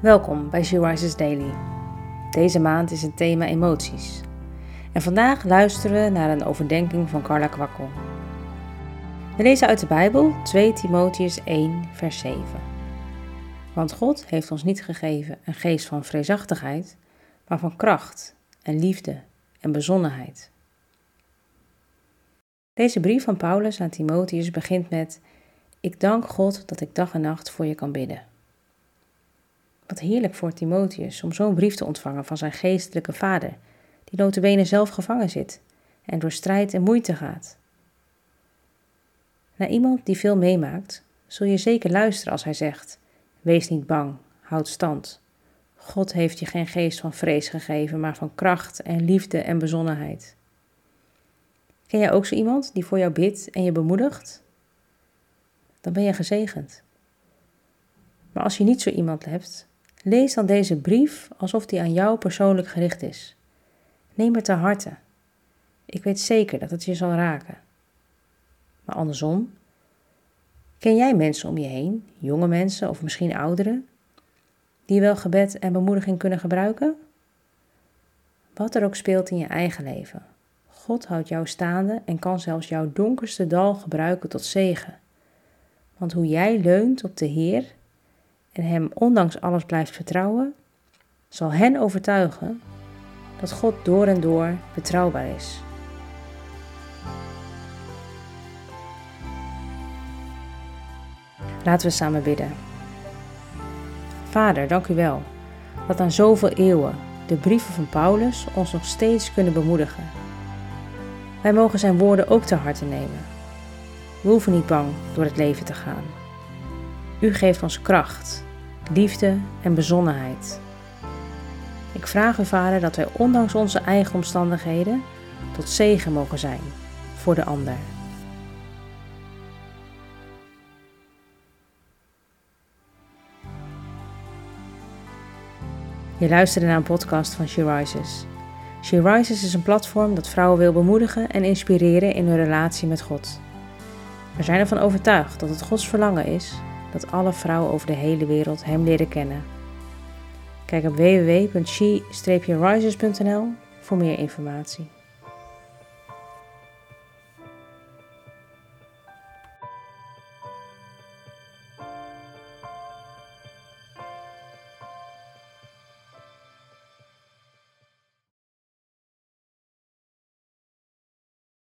Welkom bij She Daily. Deze maand is het thema emoties. En vandaag luisteren we naar een overdenking van Carla Kwakkel. We lezen uit de Bijbel 2 Timotheus 1, vers 7. Want God heeft ons niet gegeven een geest van vreesachtigheid, maar van kracht en liefde en bezonnenheid. Deze brief van Paulus aan Timotheus begint met: Ik dank God dat ik dag en nacht voor je kan bidden. Wat heerlijk voor Timotheus om zo'n brief te ontvangen van zijn geestelijke vader, die notabene zelf gevangen zit en door strijd en moeite gaat. Naar iemand die veel meemaakt, zul je zeker luisteren als hij zegt: Wees niet bang, houd stand. God heeft je geen geest van vrees gegeven, maar van kracht en liefde en bezonnenheid. Ken jij ook zo iemand die voor jou bidt en je bemoedigt? Dan ben je gezegend. Maar als je niet zo iemand hebt, Lees dan deze brief alsof die aan jou persoonlijk gericht is. Neem het ter harte. Ik weet zeker dat het je zal raken. Maar andersom, ken jij mensen om je heen, jonge mensen of misschien ouderen, die wel gebed en bemoediging kunnen gebruiken? Wat er ook speelt in je eigen leven, God houdt jou staande en kan zelfs jouw donkerste dal gebruiken tot zegen. Want hoe jij leunt op de Heer Hem ondanks alles blijft vertrouwen, zal hen overtuigen dat God door en door betrouwbaar is. Laten we samen bidden. Vader, dank u wel dat aan zoveel eeuwen de brieven van Paulus ons nog steeds kunnen bemoedigen. Wij mogen zijn woorden ook ter harte nemen. We hoeven niet bang door het leven te gaan. U geeft ons kracht, liefde en bezonnenheid. Ik vraag u, Vader, dat wij ondanks onze eigen omstandigheden tot zegen mogen zijn voor de ander. Je luisterde naar een podcast van She Rises. She Rises is een platform dat vrouwen wil bemoedigen en inspireren in hun relatie met God. We zijn ervan overtuigd dat het Gods verlangen is dat alle vrouwen over de hele wereld Hem leren kennen. Kijk op www.she-rises.nl voor meer informatie.